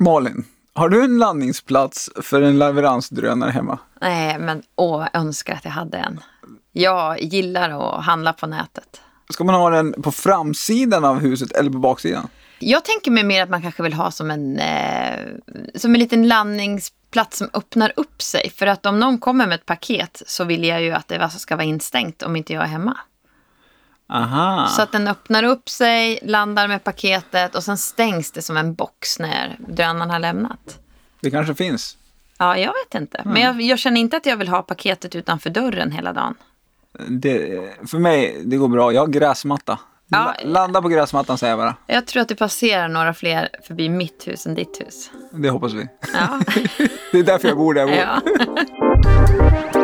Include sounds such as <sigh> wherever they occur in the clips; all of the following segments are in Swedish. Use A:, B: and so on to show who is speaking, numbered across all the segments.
A: Malin, har du en landningsplats för en leveransdrönare hemma?
B: Nej, men åh, jag önskar att jag hade en. Jag gillar att handla på nätet.
A: Ska man ha den på framsidan av huset eller på baksidan?
B: Jag tänker mig mer att man kanske vill ha som en, eh, som en liten landningsplats som öppnar upp sig. För att om någon kommer med ett paket så vill jag ju att det ska vara instängt om inte jag är hemma.
A: Aha.
B: Så att den öppnar upp sig, landar med paketet och sen stängs det som en box när drönaren har lämnat.
A: Det kanske finns.
B: Ja, jag vet inte. Men jag, jag känner inte att jag vill ha paketet utanför dörren hela dagen.
A: Det, för mig, det går bra. Jag har gräsmatta.
B: Ja.
A: La- Landa på gräsmattan säger jag bara.
B: Jag tror att det passerar några fler förbi mitt hus än ditt hus.
A: Det hoppas vi.
B: Ja. <laughs>
A: Det är därför jag bor där jag bor.
B: ja. <laughs>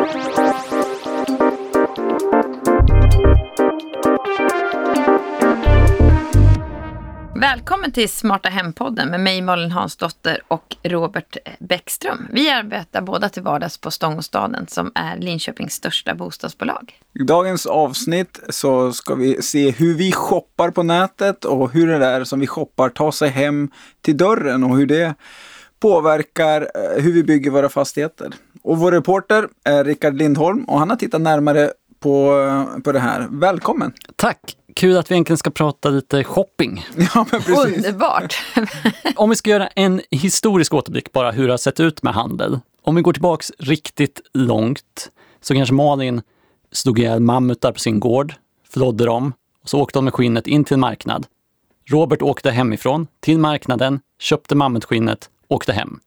B: Välkommen till Smarta Hem-podden med mig Malin Hansdotter och Robert Bäckström. Vi arbetar båda till vardags på Stångåstaden som är Linköpings största bostadsbolag.
A: I dagens avsnitt så ska vi se hur vi shoppar på nätet och hur det där som vi shoppar tar sig hem till dörren och hur det påverkar eh, hur vi bygger våra fastigheter. Och vår reporter är Rickard Lindholm och han har tittat närmare på, eh, på det här. Välkommen!
C: Tack! Kul att vi egentligen ska prata lite shopping. <laughs>
A: Ja, men precis.
B: Underbart! <laughs>
C: Om vi ska göra en historisk återblick bara hur det har sett ut med handel. Om vi går tillbaks riktigt långt så kanske Malin slog ihjäl mammutar på sin gård, förrådde dem och så åkte de med skinnet in till en marknad. Robert åkte hemifrån till marknaden, köpte mammutskinnet, åkte hem.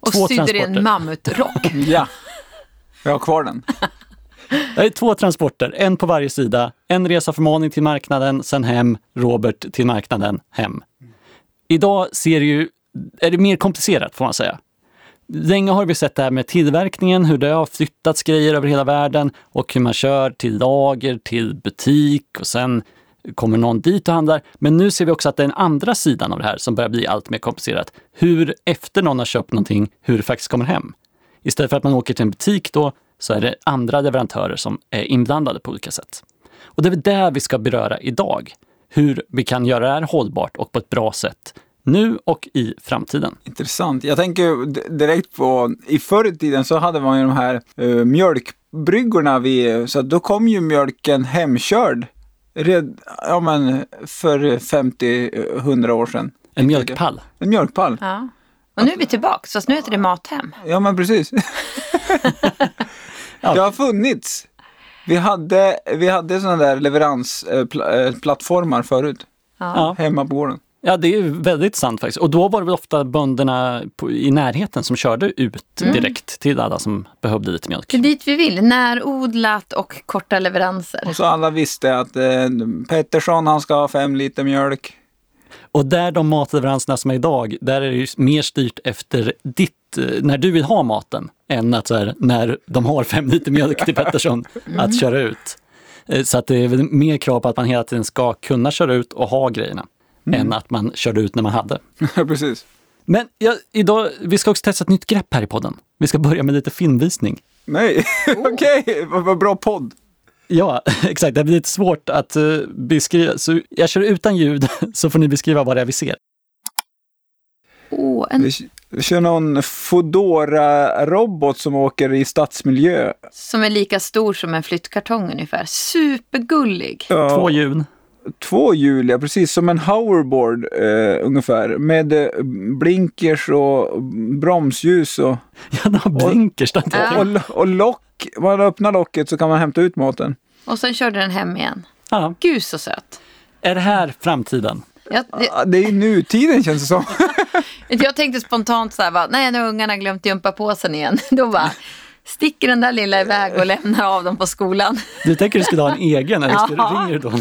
B: Och
C: Två
B: sydde en mammutrock. <laughs>
A: Ja, jag har kvar den.
C: Det är två transporter, en på varje sida. En resa från Malin till marknaden, sen hem, Robert till marknaden, hem. Idag ser det ju, är det mer komplicerat får man säga. Länge har vi sett det här med tillverkningen, hur det har flyttats grejer över hela världen och hur man kör till lager, till butik och sen kommer någon dit och handlar. Men nu ser vi också att det är den andra sidan av det här som börjar bli allt mer komplicerat. Hur efter någon har köpt någonting, hur det faktiskt kommer hem. Istället för att man åker till en butik då, så är det andra leverantörer som är inblandade på olika sätt. Och det är det vi ska beröra idag. Hur vi kan göra det här hållbart och på ett bra sätt. Nu och i framtiden.
A: Intressant. Jag tänker direkt på, i förr i tiden så hade man ju de här uh, mjölkbryggorna vid, så då kom ju mjölken hemkörd. Red, ja men för 50-100 år sedan.
C: En mjölkpall.
A: En mjölkpall.
B: Ja. Och nu är vi tillbaka, fast nu heter det Mathem.
A: Ja men precis. <laughs> Det har funnits. Vi hade, vi hade sådana där leveransplattformar förut.
C: Ja.
A: Hemma på gården.
C: ja, det är ju väldigt sant faktiskt. Och då var det väl ofta bönderna på, i närheten som körde ut direkt till alla som behövde lite mjölk.
B: Det är dit vi vill, närodlat och korta leveranser.
A: Och så alla visste att eh, Pettersson han ska ha fem liter mjölk.
C: Och där de matleveranserna som är idag, där är det ju mer styrt efter ditt, eh, när du vill ha maten, än att så här, när de har fem liter mjölk till Pettersson att köra ut. Eh, Så att det är väl mer krav på att man hela tiden ska kunna köra ut och ha grejerna, än att man körde ut när man hade.
A: precis.
C: Men ja, idag, vi ska också testa ett nytt grepp här i podden. Vi ska börja med lite filmvisning.
A: Nej, <laughs> okej, vad, vad bra podd.
C: Ja, <laughs> exakt. Det blir lite svårt att eh, beskriva. Så jag kör utan ljud, <laughs> så får ni beskriva vad det är vi ser.
B: Åh, en
A: Vi, vi kör någon Foodora-robot som åker i stadsmiljö.
B: som är lika stor som en flyttkartong ungefär. Supergullig.
A: Ja,
C: Två hjul.
A: två hjul, ja, precis som en hoverboard eh, ungefär. Med eh, blinkers och bromsljus och, <laughs>
C: Ja, den har blinkers. den
B: Ja.
A: och, och lock. Man öppnar locket så kan man hämta ut maten.
B: Och sen körde den hem igen.
C: Ja.
B: Gud så söt.
C: Är det här framtiden?
B: Jag, det,
A: Ja, Det är nutiden känns det som. <laughs> <laughs>
B: jag tänkte spontant så här, bara, nej nu har ungarna glömt gympapåsen igen. <laughs> Då bara sticker den där lilla iväg och lämnar av dem på skolan.
C: Du tänker du skulle ha en egen, eller ska,
B: Ja.
C: ringer du då?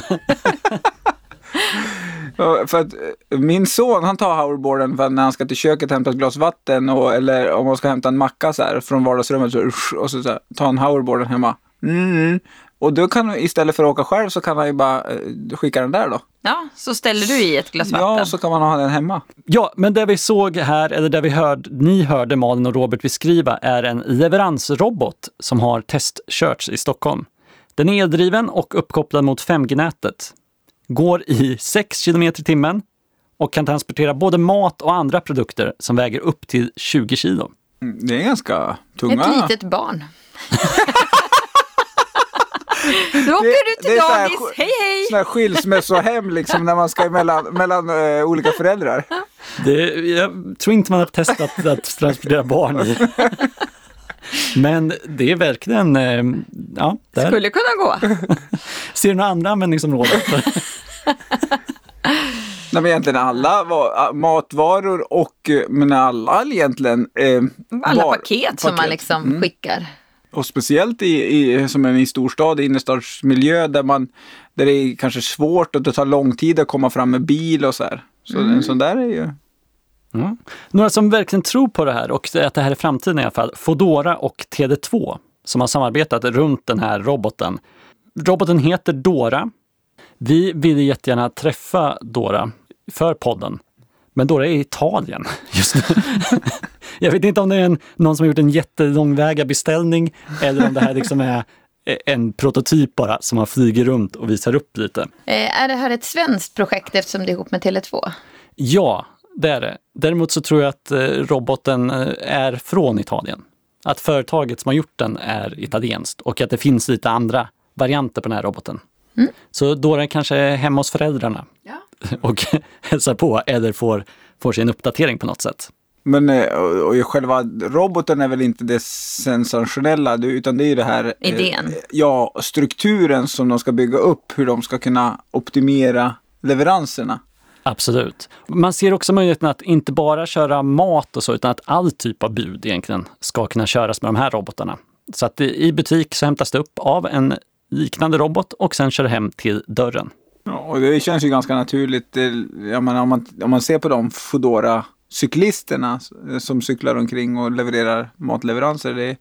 C: <laughs>
A: För att eh, min son han tar hoverboarden för när han ska till köket hämta ett glas vatten och, eller om man ska hämta en macka så här, från vardagsrummet så, och så, så här, tar han hoverboarden hemma. Mm. Och då kan istället för att åka själv så kan han ju bara eh, skicka den där då.
B: Ja, så ställer du i ett glas
A: Ja,
B: vatten.
A: och så kan man ha den hemma.
C: Ja, men det vi såg här, eller det vi hörde, ni hörde Malin och Robert beskriva, är en leveransrobot som har testkörts i Stockholm. Den är eldriven och uppkopplad mot 5G-nätet. Går i 6 km i timmen och kan transportera både mat och andra produkter som väger upp till 20 kilo.
A: Mm, Det är ganska tunga.
B: Ett litet barn. <laughs> Då åker du
A: det
B: till
A: är så här
B: dagis.
A: sk-
B: Hej hej!
A: Sådana här skilsmässohem liksom när man ska mellan, mellan eh, olika föräldrar.
C: Det, jag tror inte man har testat att transportera barn i. Men det är verkligen, eh, ja, där
B: Skulle kunna gå. <laughs>
C: ser du några andra användningsområden.
A: Nej, men egentligen alla va- matvaror och eh, men alla egentligen. Eh,
B: Alla
A: var-
B: paket som man
A: paket.
B: liksom
A: Mm.
B: skickar.
A: Och speciellt i, i, som en i storstad, innerstadsmiljö där, man, där det är kanske svårt och det tar lång tid att komma fram med bil och så här. Så
B: Mm.
A: en sån där är ju...
C: Ja. Några som verkligen tror på det här och att det här är framtiden i alla fall, Fodora och TD2 som har samarbetat runt den här roboten. Roboten heter Dora. Vi vill jättegärna träffa Dora för podden. Men Dora är i Italien <laughs> just nu. Jag vet inte om det är en, någon som har gjort en jättelångväga beställning eller om det här liksom är <laughs> en prototyp bara som man flyger runt och visar upp lite.
B: Eh, är det här ett svenskt projekt eftersom det är ihop med Tele2?
C: Ja, det är det. Däremot så tror jag att eh, roboten eh, är från Italien. Att företaget som har gjort den är italienskt och att det finns lite andra varianter på den här roboten. Så då är den kanske hemma hos föräldrarna
B: Ja. <laughs>
C: och hälsar på eller får, får sin uppdatering på något sätt.
A: Men eh, och, och själva roboten är väl inte det sensationella, utan det är ju det här... eh,
B: Idén.
A: Ja, strukturen som de ska bygga upp, hur de ska kunna optimera leveranserna.
C: Absolut. Man ser också möjligheten att inte bara köra mat och så, utan att all typ av bud egentligen ska kunna köras med de här robotarna. Så att i butik så hämtas det upp av en liknande robot och sen kör det hem till dörren.
A: Ja, och det känns ju ganska naturligt. Det- Jag menar, om, man, om man ser på de Foodora cyklisterna som cyklar omkring och levererar matleveranser. Det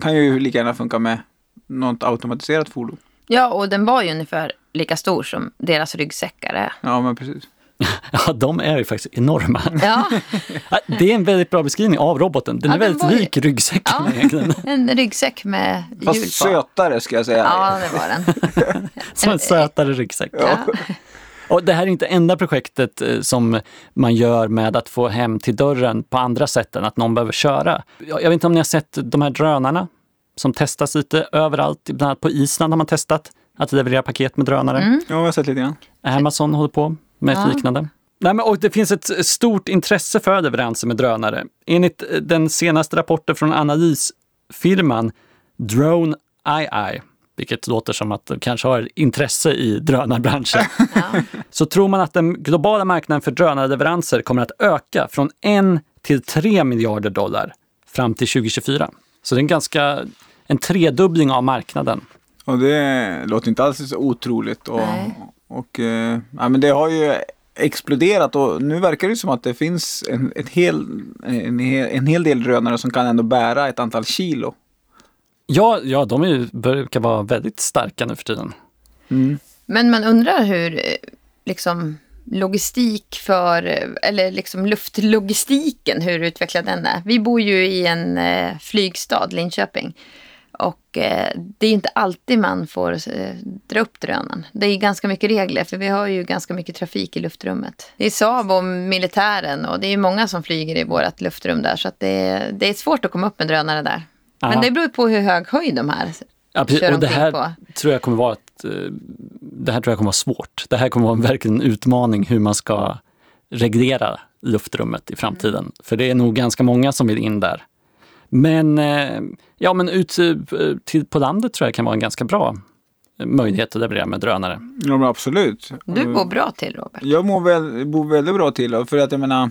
A: kan ju lika gärna funka med något automatiserat fordon.
B: Ja, och den var ju ungefär lika stor som deras ryggsäckar är.
A: Ja, men precis. <laughs>
C: Ja, de är ju faktiskt enorma. <laughs>
B: Ja,
C: Det är en väldigt bra beskrivning av roboten. Den
B: Ja,
C: är
B: den
C: väldigt
B: var ju-
C: lik ryggsäcken
B: Ja.
C: egentligen. <laughs>
B: en ryggsäck med hjul
A: Fast sötare ska jag säga.
B: Ja, det var den.
C: Som en sötare ryggsäck.
B: Ja.
C: Och det här är inte enda projektet eh, som man gör med att få hem till dörren på andra sätt än att någon behöver köra. Jag vet inte om ni har sett de här drönarna som testas lite överallt. Bland annat på Island har man testat att leverera paket med drönare.
B: Mm.
A: Ja, jag har sett lite grann.
C: Amazon håller på med ett
B: Ja.
C: liknande. Nej, men, och det finns ett stort intresse för leveranser med drönare. Enligt eh, den senaste rapporten från analysfirman Drone II, vilket låter som att de kanske har intresse i drönarbranschen, <laughs> så tror man att den globala marknaden för drönarleveranser kommer att öka från 1 till 3 miljarder dollar fram till 2024. Så det är en ganska en tredubbling av marknaden.
A: Och det låter inte alls så otroligt. Och,
B: Nej.
A: och eh, ja, men det har ju exploderat och nu verkar det som att det finns en, ett hel, en, en hel del drönare som kan ändå bära ett antal kilo.
C: Ja, ja de är, ju- brukar vara väldigt starka nu för tiden.
B: Men man undrar hur eh, liksom logistik för, eh, eller liksom luftlogistiken, hur utvecklad den är. Vi bor ju i en eh, flygstad, Linköping. Och eh, det är ju inte alltid man får eh, dra upp drönaren. Det är ganska mycket regler för vi har ju ganska mycket trafik i luftrummet. Det är Saab och militären och det är ju många som flyger i vårt luftrum där så att det, det är svårt att komma upp med drönare där. Men det beror på hur hög höjd de här
C: Ja, precis.
B: kör
C: Och det här
B: på.
C: tror jag kommer vara ett, eh, det här tror jag kommer vara svårt. Det här kommer vara verkligen en utmaning hur man ska reglera luftrummet i framtiden. För det är nog ganska många som vill in där. Men, eh, ja, men ut eh, till, på landet tror jag kan vara en ganska bra möjlighet att leverera med drönare.
A: Ja men absolut.
B: Du går bra till Robert.
A: Jag mår, väl, bor väldigt bra till för att jag menar,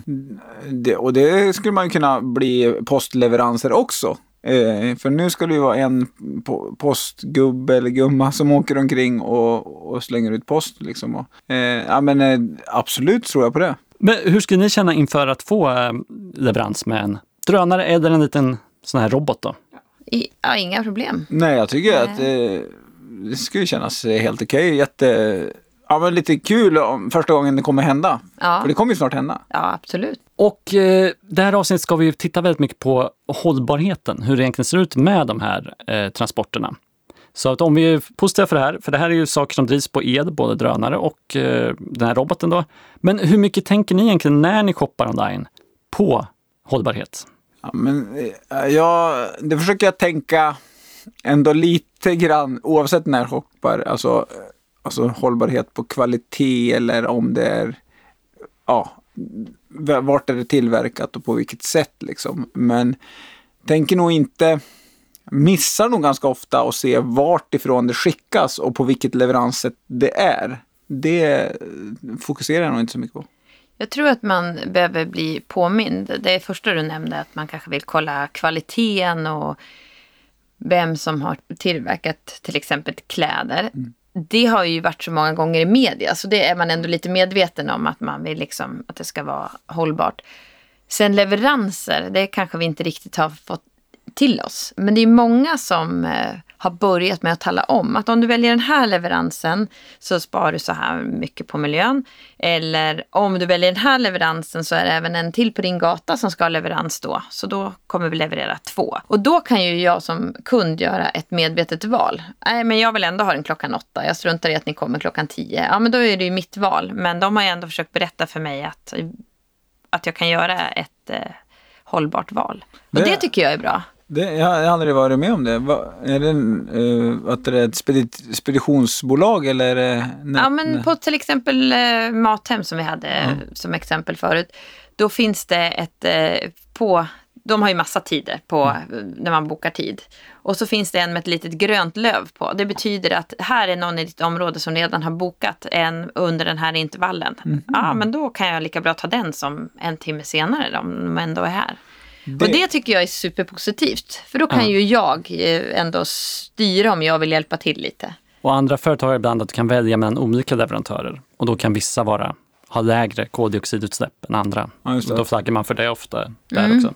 A: det, och det skulle man kunna bli postleveranser också. Eh, för nu ska det ju vara en po- postgubbe eller gumma som åker omkring och, och slänger ut post. Liksom. Och, eh, ja men eh, absolut tror jag på det.
C: Men hur skulle ni känna inför att få eh, leverans med en drönare eller en liten sån här robot då?
B: I, ja, inga problem.
A: Nej, jag tycker att eh, det skulle kännas helt okej. Jätte, ja men lite kul om första gången det kommer hända.
B: Ja.
A: För det kommer ju snart hända.
B: Ja, absolut.
C: Och eh, det här avsnittet ska vi titta väldigt mycket på hållbarheten, hur det egentligen ser ut med de här eh, transporterna. Så att om vi är positiva för det här, för det här är ju saker som drivs på el, både drönare och eh, den här roboten då. Men hur mycket tänker ni egentligen när ni shoppar online på hållbarhet?
A: Ja, men, eh, ja, det försöker jag tänka ändå lite grann oavsett när jag shoppar. Alltså, alltså hållbarhet på kvalitet eller om det är ja, vart är det tillverkat och på vilket sätt liksom. Men tänker nog inte, missar nog ganska ofta att se vart ifrån det skickas och på vilket leveranssätt det är. Det fokuserar jag nog inte så mycket på.
B: Jag tror att man behöver bli påmind. Det första du nämnde, att man kanske vill kolla kvaliteten och vem som har tillverkat till exempel kläder. Mm. Det har ju varit så många gånger i media, så det är man ändå lite medveten om att man vill liksom att det ska vara hållbart. Sen leveranser, det kanske vi inte riktigt har fått till oss. Men det är många som eh, har börjat med att tala om att om du väljer den här leveransen så sparar du så här mycket på miljön. Eller om du väljer den här leveransen så är det även en till på din gata som ska ha leverans då. Så då kommer vi leverera två. Och då kan ju jag som kund göra ett medvetet val. Nej, men jag vill ändå ha den klockan åtta. Jag struntar i att ni kommer klockan tio. Ja, men då är det ju mitt val. Men de har ju ändå försökt berätta för mig att, att jag kan göra ett eh, hållbart val. Och det, det tycker jag är bra.
A: Det, jag har aldrig varit med om det. Va, är det, uh, att det är ett spedit, speditionsbolag eller? Uh,
B: ja, men på till exempel uh, Mathem som vi hade mm. som exempel förut. Då finns det ett uh, på de har ju massa tider på mm. när man bokar tid. Och så finns det en med ett litet grönt löv på. Det betyder att här är någon i ditt område som redan har bokat en under den här intervallen. Mm. Ja, men då kan jag lika bra ta den som en timme senare om de ändå är här. Det... Och det tycker jag är superpositivt. För då kan ja. ju jag eh, ändå styra om jag vill hjälpa till lite.
C: Och andra företag har ibland att du kan välja mellan olika leverantörer. Och då kan vissa vara, ha lägre koldioxidutsläpp än andra. Ja, och då flaggar man för det ofta där mm. också.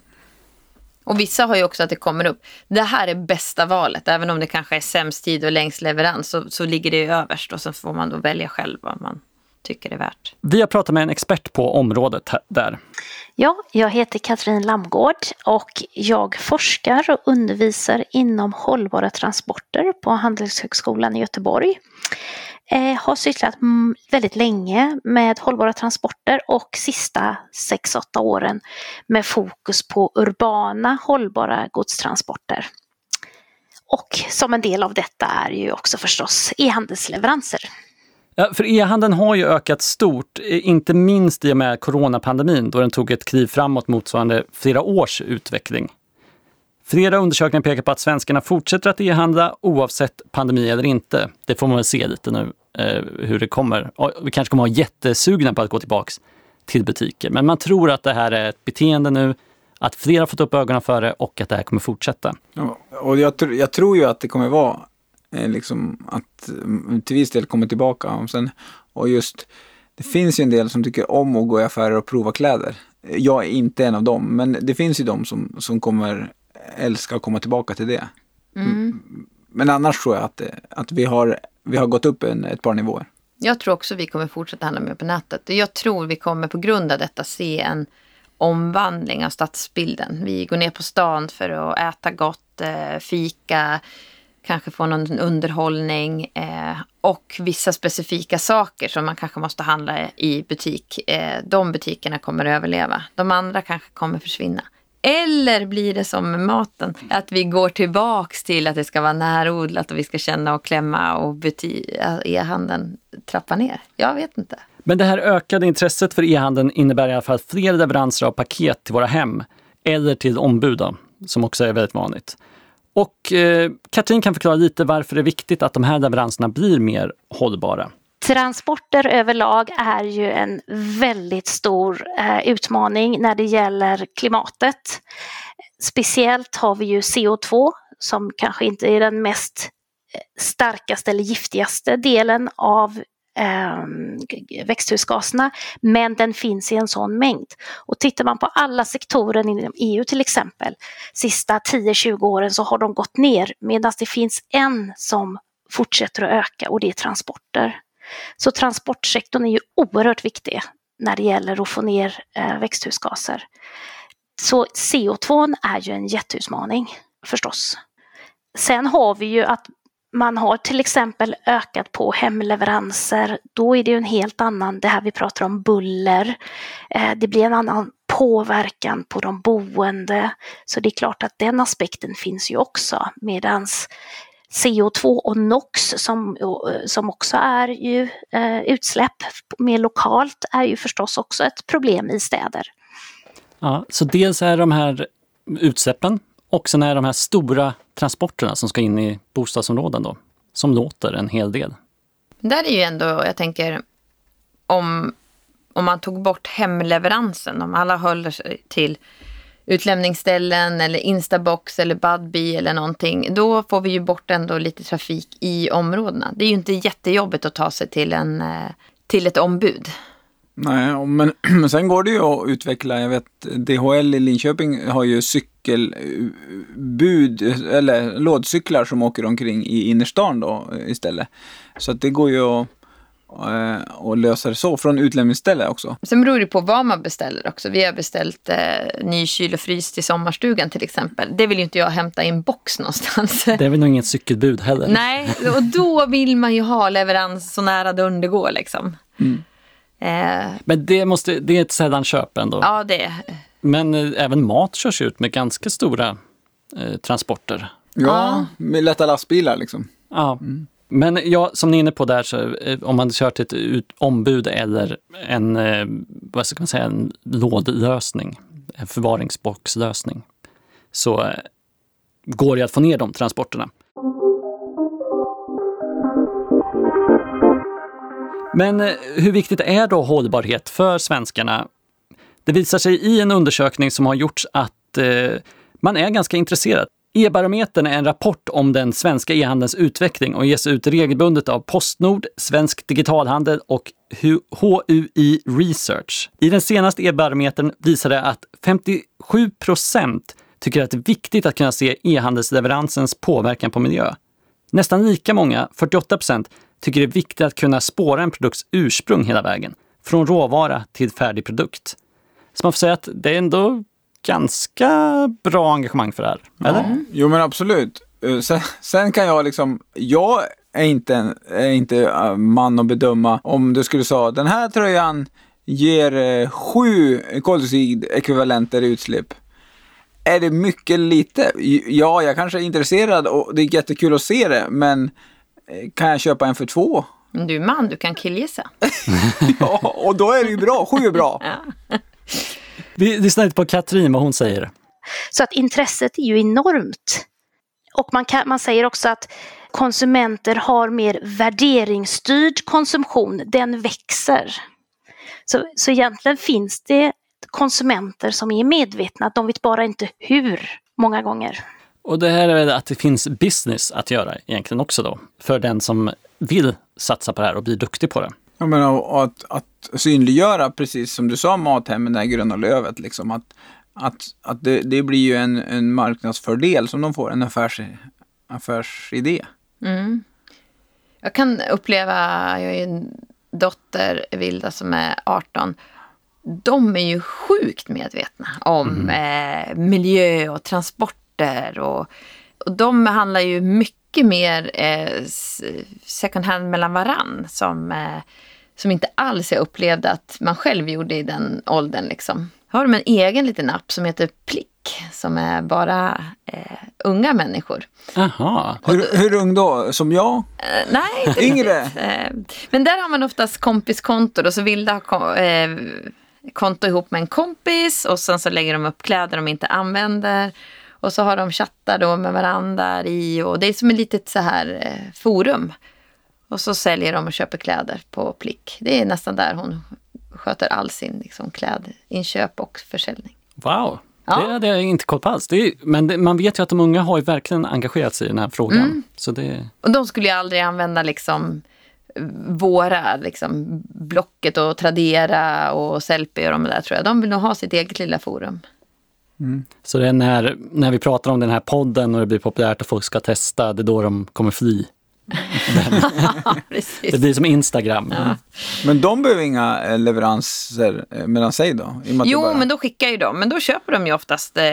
B: Och vissa har ju också att det kommer upp, det här är bästa valet. Även om det kanske är sämst tid och längst leverans så, så ligger det överst och så får man då välja själv vad man tycker är värt.
C: Vi har pratat med en expert på området där.
D: Ja, jag heter Katrin Lamgård och jag forskar och undervisar inom hållbara transporter på Handelshögskolan i Göteborg. Eh, har sysslat väldigt länge med hållbara transporter och sista 6-8 åren med fokus på urbana hållbara godstransporter. Och som en del av detta är ju också förstås e-handelsleveranser.
C: Ja, för e-handeln har ju ökat stort, inte minst i och med coronapandemin då den tog ett kliv framåt motsvarande flera års utveckling. Flera undersökningar pekar på att svenskarna fortsätter att e-handla oavsett pandemi eller inte. Det får man väl se lite nu eh, hur det kommer. Vi kanske kommer att vara jättesugna på att gå tillbaks till butiker. Men man tror att det här är ett beteende nu, att fler har fått upp ögonen för det och att det här kommer fortsätta.
A: Ja, och jag, jag tror ju att det kommer vara liksom att mm, till viss del kommer tillbaka. Och, sen, och just, det finns ju en del som tycker om att gå i affärer och prova kläder. Jag är inte en av dem, men det finns ju de som, som kommer älska att komma tillbaka till det. Mm. Men annars tror jag att, att vi, har, vi har gått upp en, ett par nivåer.
B: Jag tror också vi kommer fortsätta handla mer på nätet. Jag tror vi kommer på grund av detta se en omvandling av stadsbilden. Vi går ner på stan för att äta gott, eh, fika, kanske få någon underhållning eh, och vissa specifika saker som man kanske måste handla i butik. Eh, de butikerna kommer att överleva. De andra kanske kommer försvinna. Eller blir det som med maten, att vi går tillbaks till att det ska vara närodlat och vi ska känna och klämma och eh, e-handeln trappar ner. Jag vet inte.
C: Men det här ökade intresset för e-handeln innebär i alla fall fler leveranser av paket till våra hem eller till ombud som också är väldigt vanligt. Och eh, Katrin kan förklara lite varför det är viktigt att de här leveranserna blir mer hållbara.
D: Transporter överlag är ju en väldigt stor eh, utmaning när det gäller klimatet. Speciellt har vi ju CO2 som kanske inte är den mest eh, starkaste eller giftigaste delen av Ehm, växthusgaserna, men den finns i en sån mängd. Och tittar man på alla sektorer inom EU till exempel, sista 10-20 åren så har de gått ner medan det finns en som fortsätter att öka och det är transporter. Så transportsektorn är ju oerhört viktig när det gäller att få ner eh, växthusgaser. Så CO2 är ju en jätteutmaning förstås. Sen har vi ju att man har till exempel ökat på hemleveranser, då är det ju en helt annan, det här vi pratar om buller, eh, det blir en annan påverkan på de boende. Så det är klart att den aspekten finns ju också. Medans CO2 och NOx som, eh, som också är ju eh, utsläpp mer lokalt är ju förstås också ett problem i städer.
C: Ja, så dels är de här utsläppen och sen är de här stora transporterna som ska in i bostadsområden då, som låter en hel del.
B: Där är ju ändå, jag tänker, om, om man tog bort hemleveransen, om alla höll sig till utlämningsställen eller Instabox eller Budbee eller någonting, då får vi ju bort ändå lite trafik i områdena. Det är ju inte jättejobbigt att ta sig till, en, eh, till ett ombud.
A: Nej, men, <clears throat> men sen går det ju att utveckla. Jag vet DHL i Linköping har ju cykelbud eller lådcyklar som åker omkring i innerstan då istället. Så att det går ju att Eh, och lösa det så från utlämningsställe också.
B: Sen beror det på vad man beställer också. Vi har beställt eh, ny kyl och frys till sommarstugan till exempel. Det vill ju inte jag hämta i en box någonstans.
C: Det är väl nog inget cykelbud heller.
B: Nej, och då vill man ju ha leverans så nära det går liksom. Mm.
C: Eh. Men det, måste, det är ett sällan köp ändå.
B: Ja, det är.
C: Men eh, även mat körs ut med ganska stora eh, transporter.
A: Ja, med lätta lastbilar liksom.
C: Ja. Mm. Men ja, som ni är inne på där, så, eh, om man kör till ett ut, ombud eller en, eh, vad ska man säga, en lådlösning, en förvaringsboxlösning, så eh, går det att få ner de transporterna. Men hur viktigt är då hållbarhet för svenskarna? Det visar sig i en undersökning som har gjorts att eh, man är ganska intresserad. E-barometern är en rapport om den svenska e-handelns utveckling och ges ut regelbundet av Postnord, Svensk Digitalhandel och HUI Research. I den senaste e-barometern visar det att 57 procent tycker att det är viktigt att kunna se e-handelsleveransens påverkan på miljö. Nästan lika många, 48 procent, tycker det är viktigt att kunna spåra en produkts ursprung hela vägen, från råvara till färdig produkt. Så man får säga att det är ändå ganska bra engagemang för det här. Eller? Ja.
A: Jo men absolut. Eh, sen, sen, kan jag liksom, jag är inte, är inte eh, man att bedöma om du skulle säga den här tröjan ger eh, sju koldioxidekvivalenter i utsläpp. Är det mycket lite? Ja, jag kanske är intresserad och det är jättekul att se det, men kan jag köpa en för två?
B: Du är man, du kan killgissa. <laughs>
A: ja, och då är det ju bra. Sju är bra. <laughs> ja.
C: Vi lyssnar lite på Katrin, vad hon säger.
D: Så att intresset är ju enormt. Och man, kan, man säger också att konsumenter har mer värderingsstyrd konsumtion, den växer. Så, så egentligen finns det konsumenter som är medvetna, de vet bara inte hur många gånger.
C: Och det här är väl att det finns business att göra egentligen också då, för den som vill satsa på det här och bli duktig på det.
A: Jag menar, att, att synliggöra, precis som du sa, Mathemmen, det här gröna lövet, liksom, att, att, att det, det blir ju en, en marknadsfördel som de får, en affärs, affärsidé. Mm.
B: Jag kan uppleva, jag har ju en dotter, Vilda, som är 18. De är ju sjukt medvetna om mm. eh, miljö och transporter. Och, och de handlar ju mycket mer eh, second hand mellan varann. Som, eh, som inte alls jag upplevde att man själv gjorde i den åldern. Liksom. Har de en egen liten app som heter Plick som är bara eh, unga människor.
C: Aha.
A: Hur, hur ung då? Som jag?
B: Eh, nej, <laughs>
A: Yngre?
B: Eh, men där har man oftast kompiskonto och så vill ha eh, konto ihop med en kompis och sen så lägger de upp kläder de inte använder. Och så har de chattar då med varandra i och det är som ett litet så här eh, forum. Och så säljer de och köper kläder på Plick. Det är nästan där hon sköter all sin liksom, klädinköp och försäljning.
C: Wow! Ja. Det hade jag inte koll på alls. Är, men det, man vet ju att de unga har verkligen engagerat sig i den här frågan. Mm. Så det...
B: Och de skulle ju aldrig använda liksom våra, liksom Blocket och Tradera och Sellpy och de där tror jag. De vill nog ha sitt eget lilla forum.
C: Mm. Så det är när, när vi pratar om den här podden och det blir populärt och folk ska testa, det är då de kommer fly <laughs> det blir som Instagram. Ja.
A: Men de behöver inga eh, leveranser eh, mellan sig då?
B: Jo, bara... men då skickar ju de. Men då köper de ju oftast eh,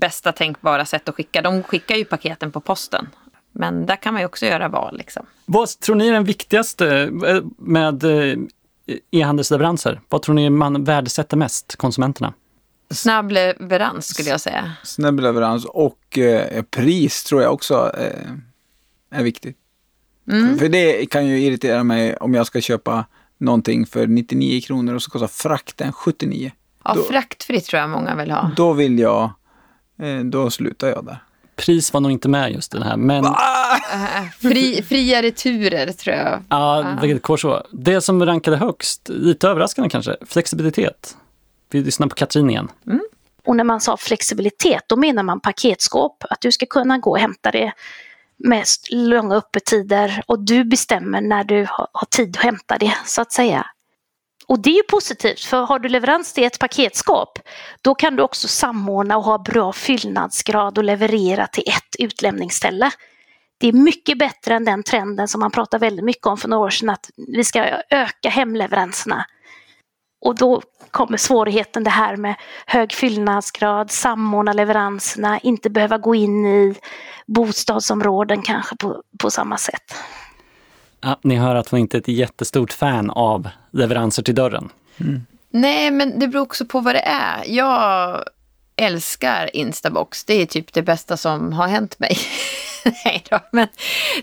B: bästa tänkbara sätt att skicka. De skickar ju paketen på posten. Men där kan man ju också göra val. Liksom.
C: Vad tror ni är den viktigaste eh, med eh, e-handelsleveranser? Vad tror ni man värdesätter mest, konsumenterna?
B: Snabb leverans skulle jag säga.
A: Snabb leverans och eh, pris tror jag också eh, är viktigt.
B: Mm.
A: För det kan ju irritera mig om jag ska köpa någonting för 99 kronor och så kostar frakten 79.
B: Ja,
A: Då-
B: fraktfritt tror jag många vill ha.
A: Då vill jag, eh, då slutar jag där.
C: Pris var nog inte med just i den här, men
B: Äh, Fri, fria returer tror jag.
C: ja, vilket kors så. Det som rankade högst, lite överraskande kanske, flexibilitet. Vi lyssnar på Katrin igen.
D: Och när man sa flexibilitet, då menar man paketskåp. Att du ska kunna gå och hämta det med långa öppettider och du bestämmer när du har, tid att hämta det, så att säga. Och det är ju positivt, för har du leverans till ett paketskap då kan du också samordna och ha bra fyllnadsgrad och leverera till ett utlämningsställe. Det är mycket bättre än den trenden som man pratade väldigt mycket om för några år sedan, att vi ska öka hemleveranserna. Och då kommer svårigheten det här med hög fyllnadsgrad, samordna leveranserna, inte behöva gå in i bostadsområden kanske på, på samma sätt.
C: Ja, ni hör att hon inte är ett jättestort fan av leveranser till dörren.
B: Nej, men det beror också på vad det är. Jag älskar Instabox. Det är typ det bästa som har hänt mig. <laughs> Nej då, men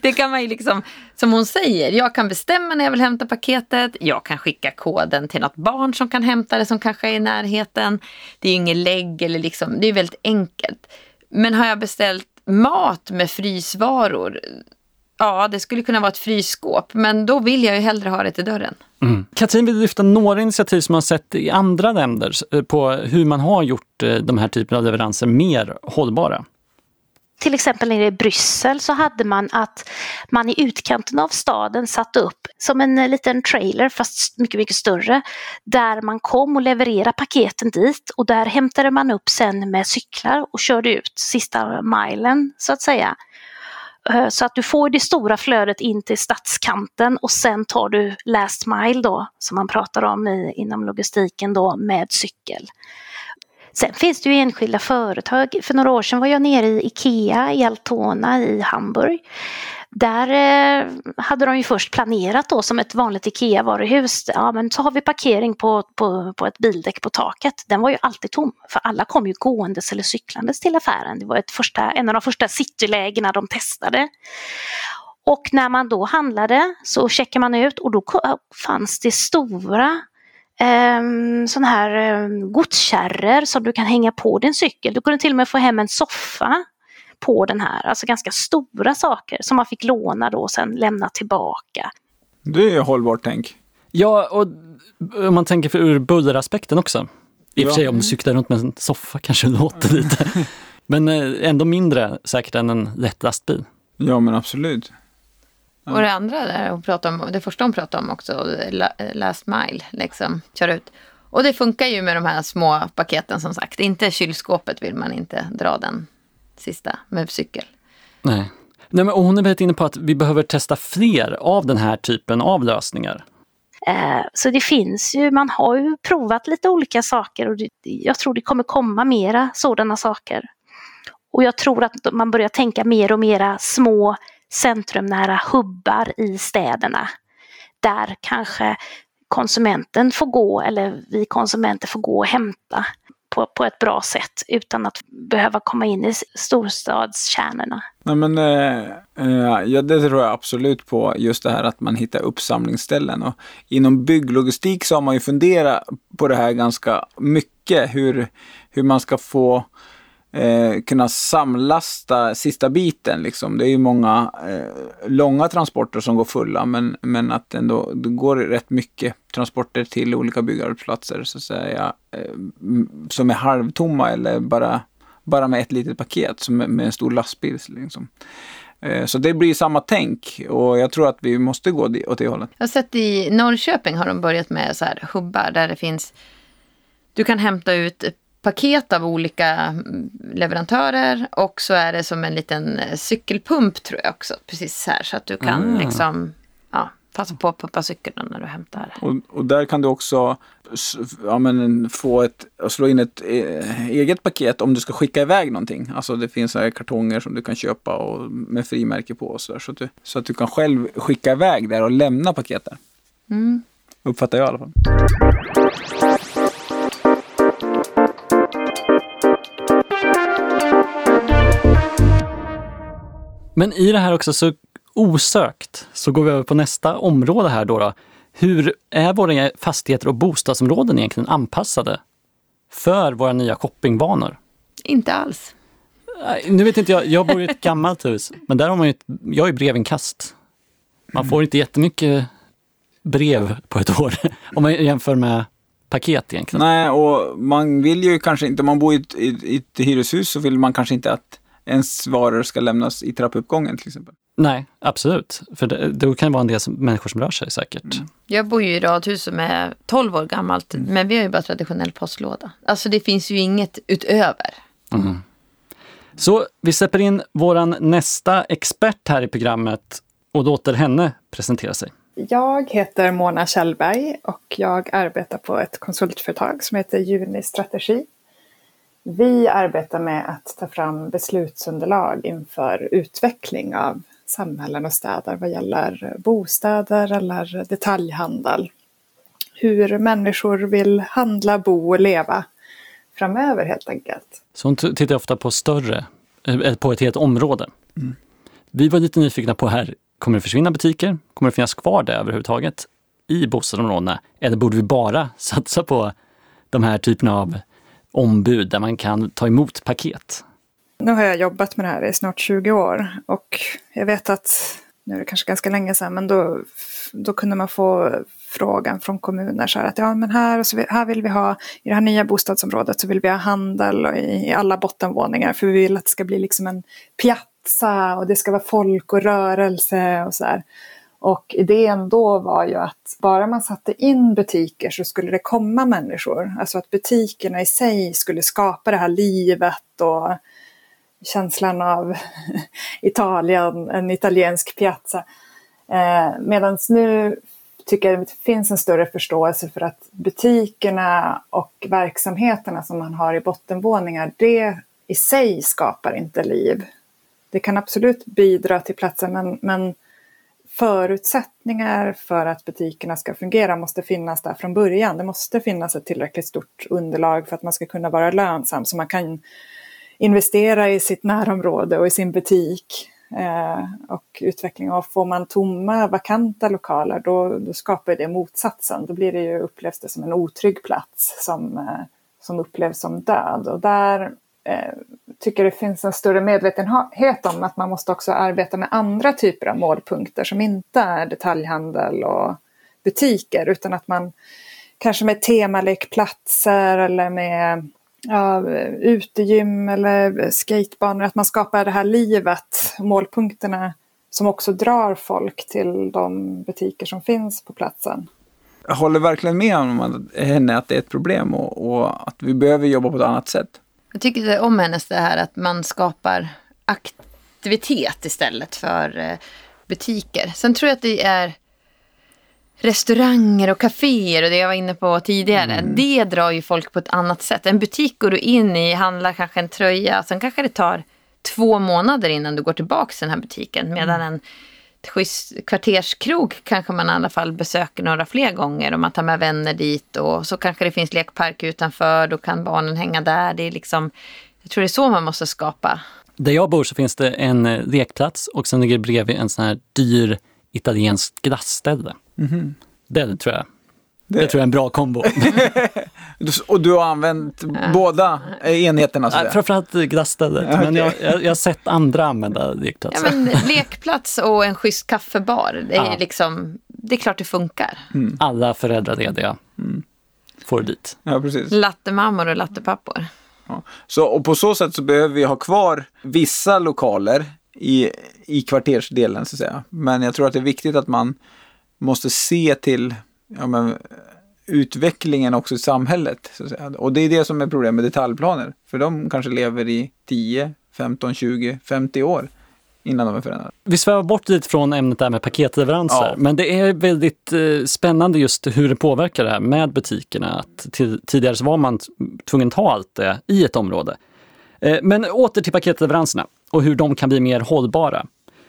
B: det kan man ju liksom, som hon säger, jag kan bestämma när jag vill hämta paketet. Jag kan skicka koden till något barn som kan hämta det som kanske är i närheten. Det är ju inget lägg eller liksom, det är väldigt enkelt. Men har jag beställt mat med frysvaror, ja det skulle kunna vara ett frysskåp, men då vill jag ju hellre ha det till dörren.
C: Mm. Katrin vill lyfta några initiativ som man sett i andra länder eh, på hur man har gjort eh, de här typerna av leveranser mer hållbara.
D: Till exempel nere i Bryssel så hade man att man i utkanten av staden satte upp som en eh, liten trailer fast mycket, mycket större där man kom och levererade paketen dit och där hämtade man upp sen med cyklar och körde ut sista milen så att säga. Eh, så att du får det stora flödet in till stadskanten och sen tar du last mile då som man pratar om i, inom logistiken då med cykel. Sen finns det ju enskilda företag. För några år sedan var jag nere i Ikea i Altona i Hamburg. Där eh, hade de ju först planerat då som ett vanligt IKEA-varuhus. Ja, men så har vi parkering på, på, på ett bildäck på taket. Den var ju alltid tom, för alla kom ju gåendes eller cyklandes till affären. Det var ett första, en av de första citylägena de testade. Och när man då handlade så checkade man ut och då fanns det stora ehm, um, sådana här um, godskärror som du kan hänga på din cykel. Du kunde till och med få hem en soffa på den här, alltså ganska stora saker som man fick låna då och sen lämna tillbaka.
A: Det är ju hållbart tänk.
C: Ja, och om man tänker för ur bulleraspekten också. I och för
A: Ja.
C: sig om du cyklar runt med en soffa kanske låter lite. <laughs> Men eh, ändå mindre säkert än en lätt lastbil.
A: Ja men absolut.
B: Och det andra där hon pratade om, det första hon pratade om också, la- last mile, liksom, köra ut. Och det funkar ju med de här små paketen som sagt. Inte kylskåpet vill man inte dra den sista med cykel.
C: Nej. Nej men, hon är väldigt inne på att vi behöver testa fler av den här typen av lösningar.
D: Eh, Så det finns ju, man har ju provat lite olika saker och det, jag tror det kommer komma mera sådana saker. Och jag tror att man börjar tänka mer och mera små centrumnära hubbar i städerna. Där kanske konsumenten får gå, eller vi konsumenter får gå och hämta på, på ett bra sätt utan att behöva komma in i storstadskärnorna.
A: Nej, men, eh, eh, ja, det tror jag absolut på, just det här att man hittar uppsamlingsställen. Och inom bygglogistik så har man ju funderat på det här ganska mycket, hur, hur man ska få eh, kunna samlasta sista biten. Liksom. Det är ju många eh, långa transporter som går fulla, men, men att ändå, det går rätt mycket transporter till olika byggarbetsplatser så att säga, eh, som är halvtomma eller bara bara med ett litet paket som med en stor lastbil. Liksom. Eh, så det blir samma tänk och jag tror att vi måste gå åt det hållet.
B: Jag har sett i Norrköping har de börjat med så här hubbar där det finns, du kan hämta ut paket av olika mm, leverantörer och så är det som en liten cykelpump tror jag också, precis här så att du kan
C: Ah.
B: liksom ja, Passa på att pumpa cykeln när du hämtar.
A: Och, och där kan du också ja, men, få ett, slå in ett eh, eget paket om du ska skicka iväg någonting. Alltså det finns här kartonger som du kan köpa och, med frimärke på och så, där, så, att du, så att du kan själv skicka iväg där och lämna paket där.
B: Mm.
A: Uppfattar jag i alla fall.
C: Men i det här också så osökt så går vi över på nästa område här då. då. Hur är våra fastigheter och bostadsområden egentligen anpassade för våra nya shoppingvanor?
B: Inte alls.
C: Nej, Nu vet inte jag, jag bor i ett gammalt hus, men där har man ju, ett, jag är brevinkast. Man får inte jättemycket brev på ett år <laughs> om man jämför med paket egentligen.
A: Nej, och man vill ju kanske inte, om man bor i ett, i ett hyreshus så vill man kanske inte att ens varor ska lämnas i trappuppgången till exempel.
C: Nej, absolut. För det, det kan vara en del som, människor som rör sig säkert.
B: Jag bor ju i radhus som är 12 år gammalt, men vi har ju bara traditionell postlåda. Alltså det finns ju inget utöver.
C: Så vi släpper in våran nästa expert här i programmet och låter henne presentera sig.
E: Jag heter Mona Kjellberg och jag arbetar på ett konsultföretag som heter Juni Strategi. Vi arbetar med att ta fram beslutsunderlag inför utveckling av samhällen och städer vad gäller bostäder eller detaljhandel. Hur människor vill handla, bo och leva framöver helt enkelt.
C: Så hon tittar ofta på större, eh, på ett helt område. Vi var lite nyfikna på här, kommer det försvinna butiker? Kommer det finnas kvar det överhuvudtaget i bostadsområdena? Eller borde vi bara <laughs> satsa på de här typerna av ombud där man kan ta emot paket?
E: Nu har jag jobbat med det här i snart 20 år och jag vet att, nu är det kanske ganska länge sedan, men då, då kunde man få frågan från kommuner så här att ja men här, så vi- här vill vi ha, i det här nya bostadsområdet så vill vi ha handel och i, i alla bottenvåningar för vi vill att det ska bli liksom en piazza och det ska vara folk och rörelse och så här. Och idén då var ju att bara man satte in butiker så skulle det komma människor. Alltså att butikerna i sig skulle skapa det här livet och känslan av <laughs> Italien, en italiensk piazza. Eh, Medan nu tycker jag det finns en större förståelse för att butikerna och verksamheterna som man har i bottenvåningar, det i sig skapar inte liv. Det kan absolut bidra till platsen men, men förutsättningar för att butikerna ska fungera måste finnas där från början. Det måste finnas ett tillräckligt stort underlag för att man ska kunna vara lönsam så man kan investera i sitt närområde och i sin butik eh, och utveckling. Och får man tomma, vakanta lokaler då, då skapar det motsatsen. Då blir det ju, upplevs det som en otrygg plats som, eh, som upplevs som död. Och där Eh, tycker det finns en större medvetenhet om att man måste också arbeta med andra typer av målpunkter som inte är detaljhandel och butiker utan att man kanske med temalekplatser eller med ja, utegym eller skatebanor, att man skapar det här livet, målpunkterna som också drar folk till de butiker som finns på platsen.
A: Jag håller verkligen med om henne att det är ett problem och, och att vi behöver jobba på ett annat sätt.
B: Jag tycker om hennes det här att man skapar aktivitet istället för eh, butiker. Sen tror jag att det är restauranger och kaféer och det jag var inne på tidigare. Det drar ju folk på ett annat sätt. En butik går du in i, handlar kanske en tröja, sen kanske det tar två månader innan du går tillbaka till den här butiken. Medan en schysst kvarterskrog kanske man i alla fall besöker några fler gånger och man tar med vänner dit och så kanske det finns lekpark utanför, då kan barnen hänga där. Det är liksom, jag tror det är så man måste skapa.
C: Där jag bor så finns det en eh, lekplats och sen ligger det bredvid en sån här dyr italiensk glassställe. Det tror jag. Det...
A: Det-
C: tror jag är en bra kombo. <laughs> <laughs>
A: Och du har använt båda enheterna? Så där.
C: Framförallt glassstället, men jag, jag, jag har sett andra använda
B: Ja,
C: lekplatser.
B: men, <laughs> lekplats och en schysst kaffebar, det är,
C: Ja.
B: liksom, det är klart det funkar.
C: Alla föräldralediga får dit.
A: Ja, precis.
B: Lattemammor och lattepappor.
A: Ja. Så, och på så sätt så behöver vi ha kvar vissa lokaler i, i kvartersdelen så att säga. Men jag tror att det är viktigt att man måste se till ja, men, utvecklingen också i samhället. Och det är det som är problemet med detaljplaner. För de kanske lever i 10, 15, 20, 50 år innan de är förändrade.
C: Vi svävar bort lite från ämnet där med paketleveranser,
A: Ja.
C: men det är väldigt eh, spännande just hur det påverkar det här med butikerna. Att tidigare så var man tvungen att ta allt det i ett område. Eh, men åter till paketleveranserna och hur de kan bli mer hållbara.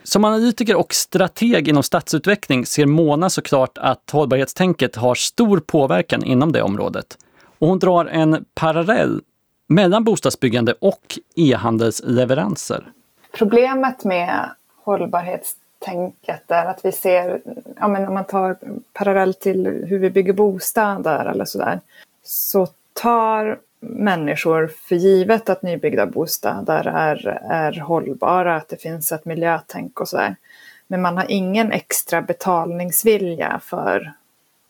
C: Som analytiker och strateg inom stadsutveckling ser Mona såklart att hållbarhetstänket har stor påverkan inom det området. Och hon drar en parallell mellan bostadsbyggande och e-handelsleveranser.
E: Problemet med hållbarhetstänket är att vi ser, ja, men om man tar parallellt till hur vi bygger bostäder eller sådär, så tar människor för givet att nybyggda bostäder är, är hållbara, att det finns ett miljötänk och sådär. Men man har ingen extra betalningsvilja för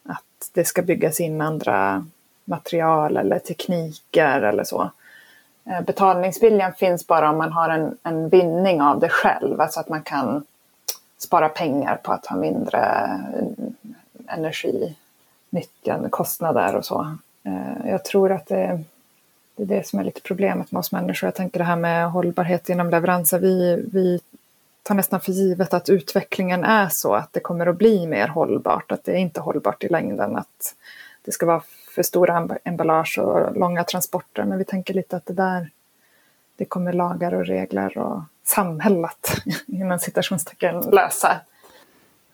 E: att det ska byggas in andra material eller tekniker eller så. Eh, betalningsviljan finns bara om man har en, en vinning av det själv, alltså att man kan spara pengar på att ha mindre eh, energinyttjande, kostnader och så. Eh, jag tror att det, det är det som är lite problemet med oss människor. Jag tänker det här med hållbarhet inom leveranser. Vi, vi tar nästan för givet att utvecklingen är så att det kommer att bli mer hållbart, att det är inte hållbart i längden, att det ska vara för stora emballage och långa transporter. Men vi tänker lite att det där, det kommer lagar och regler och samhället <laughs> inom citationstecken lösa.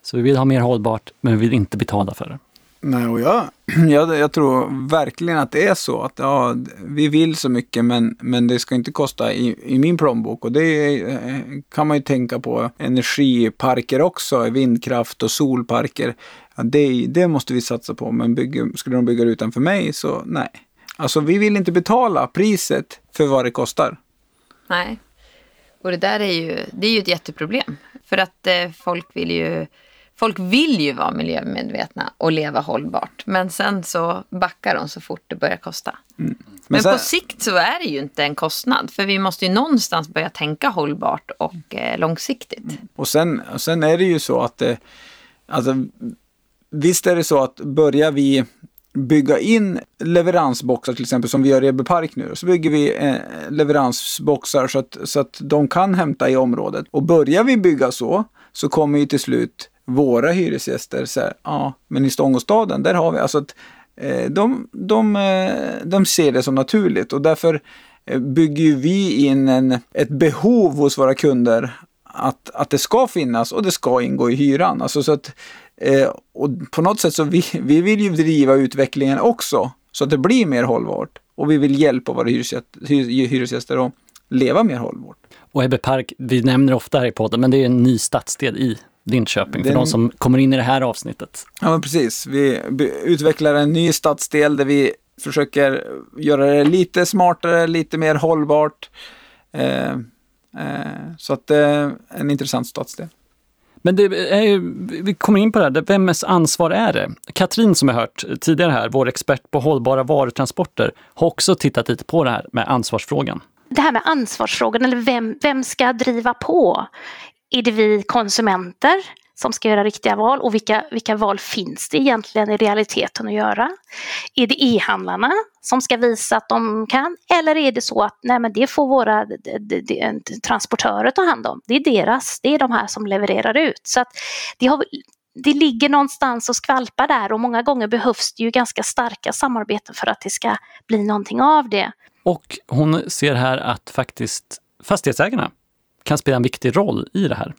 C: Så vi vill ha mer hållbart, men vi vill inte betala för det.
A: Nej, och jag, <clears throat> jag, jag tror verkligen att det är så att ja, vi vill så mycket men, men det ska inte kosta i, i min plånbok. Och det är, eh, kan man ju tänka på energiparker också, vindkraft och solparker. Ja, det, det måste vi satsa på, men bygger, skulle de bygga det utanför mig så nej. Alltså vi vill inte betala priset för vad det kostar.
B: Nej. Och det där är ju, det är ju ett jätteproblem. För att eh, folk vill ju Folk vill ju vara miljömedvetna och leva hållbart. Men sen så backar de så fort det börjar kosta. Men,
A: Men sen-
B: på sikt så är det ju inte en kostnad. För vi måste ju någonstans börja tänka hållbart och eh, långsiktigt.
A: Och sen, sen är det ju så att eh, alltså, visst är det så att börjar vi bygga in leveransboxar till exempel som vi gör i Ebbe Park nu. Så bygger vi eh, leveransboxar så att, så att de kan hämta i området. Och börjar vi bygga så så kommer ju till slut våra hyresgäster säga ja men i Stångåstaden där har vi alltså att eh, de, de, eh, de ser det som naturligt och därför eh, bygger ju vi in en, ett behov hos våra kunder att, att det ska finnas och det ska ingå i hyran. Alltså så att, och på något sätt så vi, vi vill ju driva utvecklingen också så att det blir mer hållbart. Och vi vill hjälpa våra hyresgäster, hyresgäster att leva mer hållbart.
C: Och Ebbe Park, vi nämner ofta här i podden, men det är en ny stadsdel i Linköping för
A: Den-
C: de som kommer in i det här avsnittet.
A: Ja, men precis. Vi utvecklar en ny stadsdel där vi försöker göra det lite smartare, lite mer hållbart. Eh, eh, så att det är en intressant stadsdel.
C: Men det är ju, vi kommer in på det här, vems ansvar är det? Katrin som jag hört tidigare här, vår expert på hållbara varutransporter, har också tittat lite på det här med ansvarsfrågan.
D: Det här med ansvarsfrågan, eller vem, vem ska driva på? Är det vi konsumenter som ska göra riktiga val och vilka, vilka val finns det egentligen i realiteten att göra? Är det e-handlarna som ska visa att de kan eller är det så att nej men det får våra transportörer ta hand om? Det är deras, det är de här som levererar ut. Så att det, har, det ligger någonstans och skvalpar där och många gånger behövs det ju ganska starka samarbeten för att det ska bli någonting av det.
C: Och hon ser här att faktiskt fastighetsägarna kan spela en viktig roll i det här.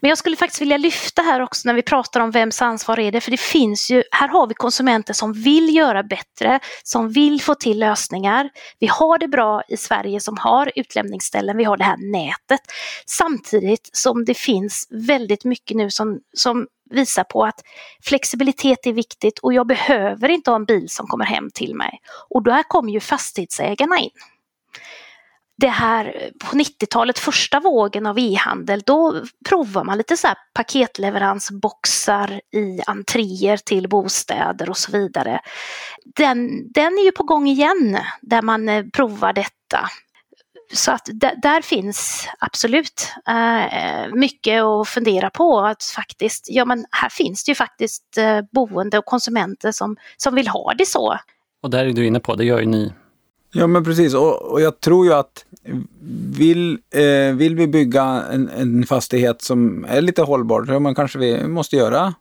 D: Men jag skulle faktiskt vilja lyfta här också när vi pratar om vems ansvar är det, för det finns ju, här har vi konsumenter som vill göra bättre, som vill få till lösningar. Vi har det bra i Sverige som har utlämningsställen, vi har det här nätet. Samtidigt som det finns väldigt mycket nu som, som visar på att flexibilitet är viktigt och jag behöver inte ha en bil som kommer hem till mig. Och där kommer ju fastighetsägarna in det här eh, på 90-talet, första vågen av e-handel, då provar man lite så här paketleveransboxar i entréer till bostäder och så vidare. Den, den är ju på gång igen, där man eh, provar detta. Så att där finns absolut eh, mycket att fundera på. Att faktiskt, ja men här finns det ju faktiskt boende och konsumenter som, som vill ha det så.
C: Och där är du inne på, det gör ju ni.
A: Ja men precis och, och jag tror ju att vill, eh, vill vi bygga en, en fastighet som är lite hållbar, då man kanske vi måste göra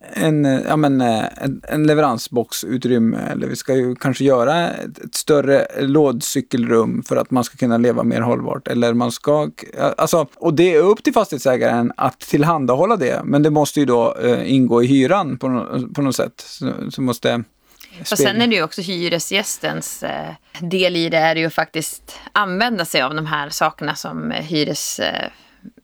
A: en, ja, men, eh, en, en leveransboxutrymme eller vi ska ju kanske göra ett, ett, större lådcykelrum för att man ska kunna leva mer hållbart. Eller man ska, alltså, och det är upp till fastighetsägaren att tillhandahålla det, men det måste ju då eh, ingå i hyran på, på något sätt. Så, så måste
B: och sen är det ju också hyresgästens eh, del i det är ju att faktiskt använda sig av de här sakerna som hyres eh,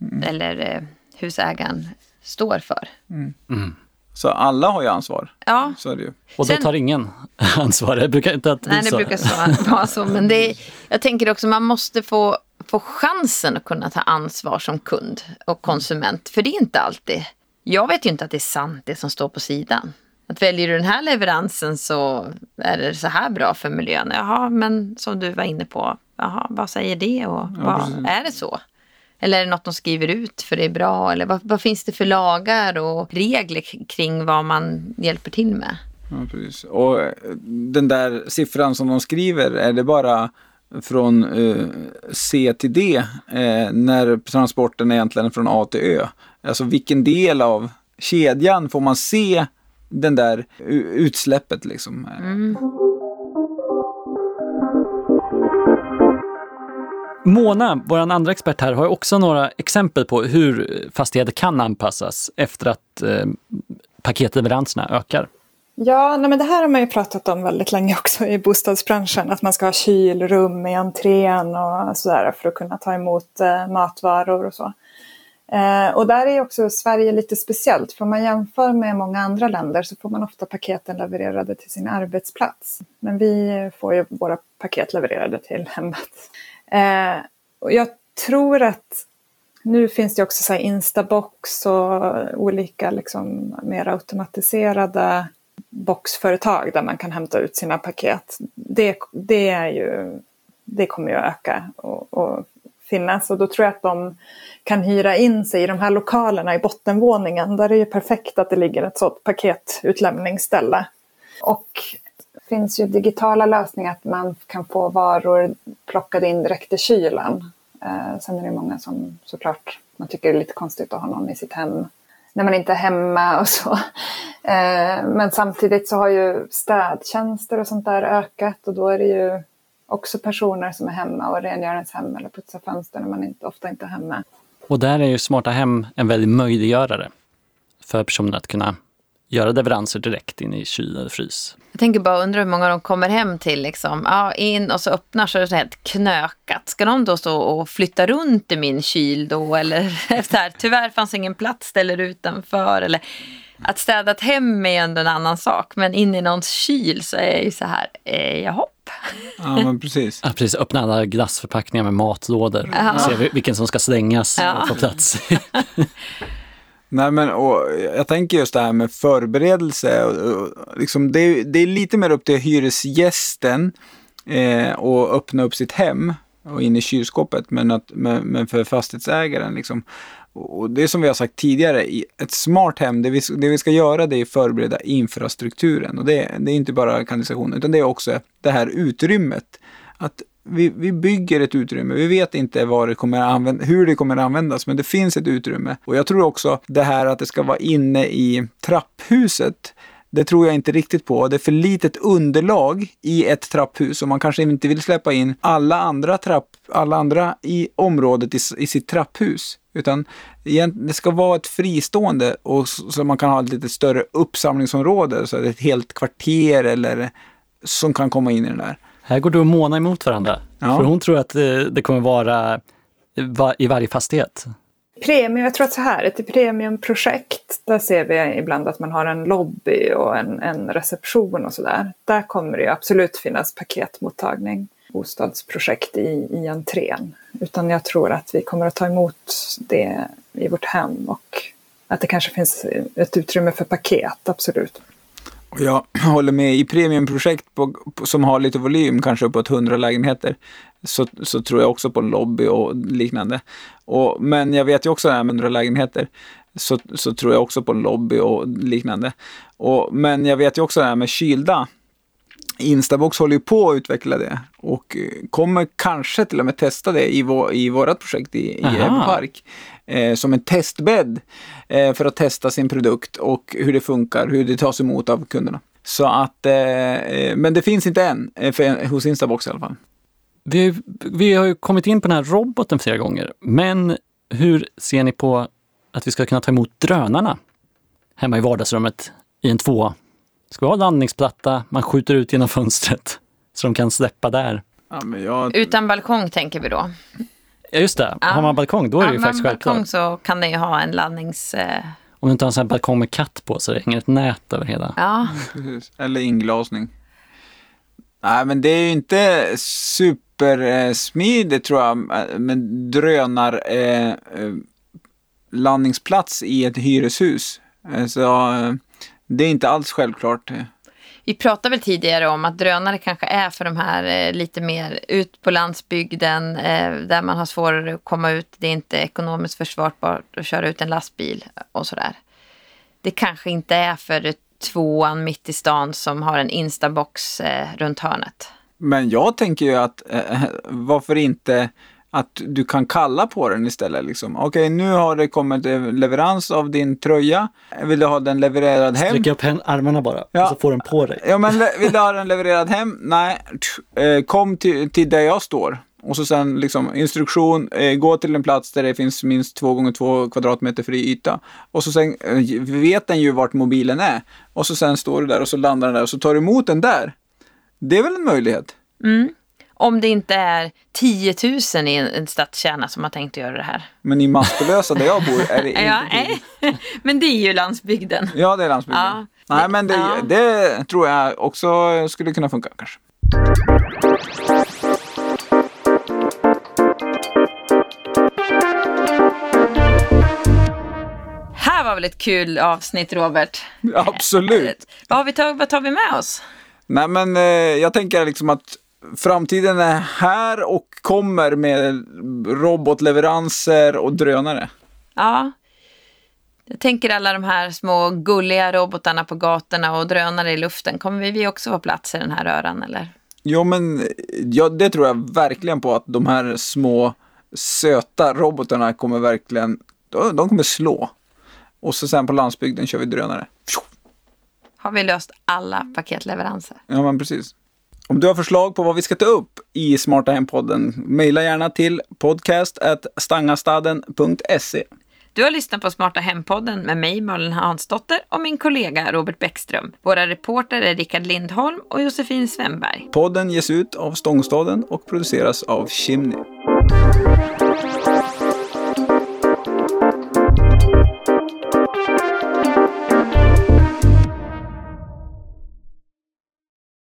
B: mm. eller eh, husägaren står för.
A: Mm. Mm. Så alla har ju ansvar.
B: Ja.
A: Så är det ju.
C: Och då tar ingen <laughs> ansvar? Det brukar inte att
B: Nej, det brukar så, <laughs> vara så. Men det är, jag tänker också man måste få, få chansen att kunna ta ansvar som kund och konsument. För det är inte alltid. Jag vet ju inte att det är sant det som står på sidan. Att väljer du den här leveransen så är det så här bra för miljön. Jaha, men som du var inne på, jaha, vad säger det och ja, vad, är det så? Eller är det något de skriver ut för det är bra? Eller vad, vad, finns det för lagar och regler kring vad man hjälper till med?
A: Ja, precis. Och eh, den där siffran som de skriver, är det bara från uh, C till D eh, när transporten är egentligen från A till Ö? Alltså vilken del av kedjan får man se den där utsläppet liksom? Mm.
C: Mona, vår andra expert här, har också några exempel på hur fastigheter kan anpassas efter att eh, paketleveranserna ökar.
E: Ja, nej men det här har man ju pratat om väldigt länge också i bostadsbranschen. Att man ska ha kylrum i entrén och sådär för att kunna ta emot eh, matvaror och så. Eh, och där är också Sverige lite speciellt. För om man jämför med många andra länder så får man ofta paketen levererade till sin arbetsplats. Men vi får ju våra paket levererade till hemmet. Eh, och jag tror att nu finns det också så Instabox och olika liksom mer automatiserade boxföretag där man kan hämta ut sina paket. Det, det, är ju, det kommer ju att öka och, och finnas och då tror jag att de kan hyra in sig i de här lokalerna i bottenvåningen. Där är det perfekt att det ligger ett sådant paketutlämningsställe. Och det finns ju digitala lösningar att man kan få varor plockade in direkt i kylen. Eh, sen är det många som såklart man tycker det är lite konstigt att ha någon i sitt hem när man inte är hemma och så. Eh, men samtidigt så har ju städtjänster och sånt där ökat och då är det ju också personer som är hemma och rengör ens hem eller putsar fönster när man inte, ofta inte är hemma.
C: Och där är ju smarta hem en väldig möjliggörare för personer att kunna göra leveranser direkt in i kyl eller frys.
B: Jag tänker bara undra hur många de kommer hem till. Liksom. Ja, in och så öppnar så är det helt knökat. Ska de då stå och flytta runt i min kyl då? Eller <laughs> så här, tyvärr fanns ingen plats ställer utanför. Eller att städa ett hem är ändå en annan sak. Men in i någons kyl så är det ju så här, eh, jaha.
A: Ja, men precis.
C: Ja, precis. Öppna alla glassförpackningar med matlådor. Ja. Se vilken som ska slängas ja. och få plats. <laughs>
A: Nej, men och jag tänker just det här med förberedelse. Och, och liksom det, det, är lite mer upp till hyresgästen eh, och öppna upp sitt hem och in i kylskåpet. Men, att, men, men för fastighetsägaren liksom. Och det som vi har sagt tidigare, ett smart hem, det vi, det vi ska göra det är att förbereda infrastrukturen. Och det, det är inte bara kanalisationen, utan det är också det här utrymmet. Att vi, vi bygger ett utrymme. Vi vet inte vad det kommer använda, hur det kommer att användas, men det finns ett utrymme. Och jag tror också det här att det ska vara inne i trapphuset. Det tror jag inte riktigt på. Det är för litet underlag i ett trapphus och man kanske inte vill släppa in alla andra, trapp, alla andra i området i, i sitt trapphus. Utan det ska vara ett fristående och så man kan ha ett lite större uppsamlingsområde, så ett helt kvarter eller som kan komma in i den där.
C: Här går du och Mona emot varandra. Ja. För hon tror att eh, det kommer vara i varje fastighet.
E: Premium, jag tror att så här, ett premiumprojekt, där ser vi ibland att man har en lobby och en, en reception och sådär. Där kommer det absolut finnas paketmottagning, bostadsprojekt i, i entrén. Utan jag tror att vi kommer att ta emot det i vårt hem och att det kanske finns ett utrymme för paket, absolut.
A: Jag håller med. I premiumprojekt på, på, som har lite volym, kanske uppåt 100 lägenheter, så, så tror jag också på en lobby och liknande. Och, men jag vet ju också det här med 100 lägenheter, så, så tror jag också på en lobby och liknande. Och, men jag vet ju också det här med kylda Instabox håller ju på att utveckla det och eh, kommer kanske till och med testa det i, vår, i vårat projekt i, i Park. Eh, som en testbädd eh, för att testa sin produkt och hur det funkar, hur det tas emot av kunderna. Så att, eh, eh, men det finns inte än, eh, för, hos Instabox i alla fall.
C: Vi, vi har ju kommit in på den här roboten flera gånger, men hur ser ni på att vi ska kunna ta emot drönarna hemma i vardagsrummet i en tvåa? Ska vi ha landningsplatta, man skjuter ut genom fönstret så de kan släppa där.
A: Ja, men jag,
B: Utan balkong tänker vi då.
C: Ja just det,
B: Ja.
C: har man balkong då är det ju
B: Har man
C: faktiskt självklart.
B: balkong så kan den ju ha en landnings... Eh,
C: Om du inte har en sån här balkong med katt på så det hänger ett nät över hela.
B: ja,
A: precis. Eller inglasning. Nej, men det är ju inte supersmidigt tror jag, eh, men drönar eh, eh, landningsplats i ett hyreshus. Eh, Så eh, det är inte alls självklart.
B: vi pratade väl tidigare om att drönare kanske är för de här eh, lite mer ut på landsbygden eh, där man har svårare att komma ut. Det är inte ekonomiskt försvarbart att köra ut en lastbil och sådär. Det kanske inte är för tvåan mitt i stan som har en instabox eh, runt hörnet.
A: Men jag tänker ju att varför inte att du kan kalla på den istället. Liksom. Okej, nu har det kommit leverans av din tröja. Vill du ha den levererad hem?
C: Sträcka upp armarna bara
A: Ja.
C: och så får den på dig.
A: Ja, men vill du ha den levererad hem? Nej, eh, kom till, till där jag står. Och så sen liksom instruktion, eh, gå till en plats där det finns minst två gånger två kvadratmeter fri yta. Och så sen eh, vet den ju vart mobilen är. Och så sen står du där och så landar den där och så tar du emot den där. Det är väl en möjlighet?
B: Om det inte är 10 000 i en, en stadskärna som har tänkt göra det här.
A: Men i Maskelösa där jag bor är det <laughs> inte
B: Ja, nej. <laughs> Men det är ju landsbygden.
A: Ja, det är landsbygden.
B: Ja,
A: Nej,
B: det-
A: men det,
B: ja.
A: det tror jag också skulle kunna funka kanske.
B: Här var väl ett kul avsnitt Robert.
A: Absolut. <laughs>
B: Vad, har vi tag, vad tar vi med oss?
A: Nej, men eh, jag tänker liksom att framtiden är här och kommer med robotleveranser och drönare.
B: Ja. Jag tänker alla de här små gulliga robotarna på gatorna och drönare i luften. Kommer vi också få plats i den här röran eller?
A: Jo, men ja, det tror jag verkligen på att de här små söta robotarna kommer verkligen, de, kommer slå. Och så sen på landsbygden kör vi drönare.
B: Har vi löst alla paketleveranser?
A: Ja, men precis. Om du har förslag på vad vi ska ta upp i Smarta Hem-podden, mejla gärna till podcast.stangastaden.se.
B: Du har lyssnat på Smarta Hem-podden med mig, Malin Hansdotter och min kollega Robert Bäckström. Våra reporter är Rickard Lindholm och Josefin Svenberg.
A: Podden ges ut av Stångstaden och produceras av Chimney.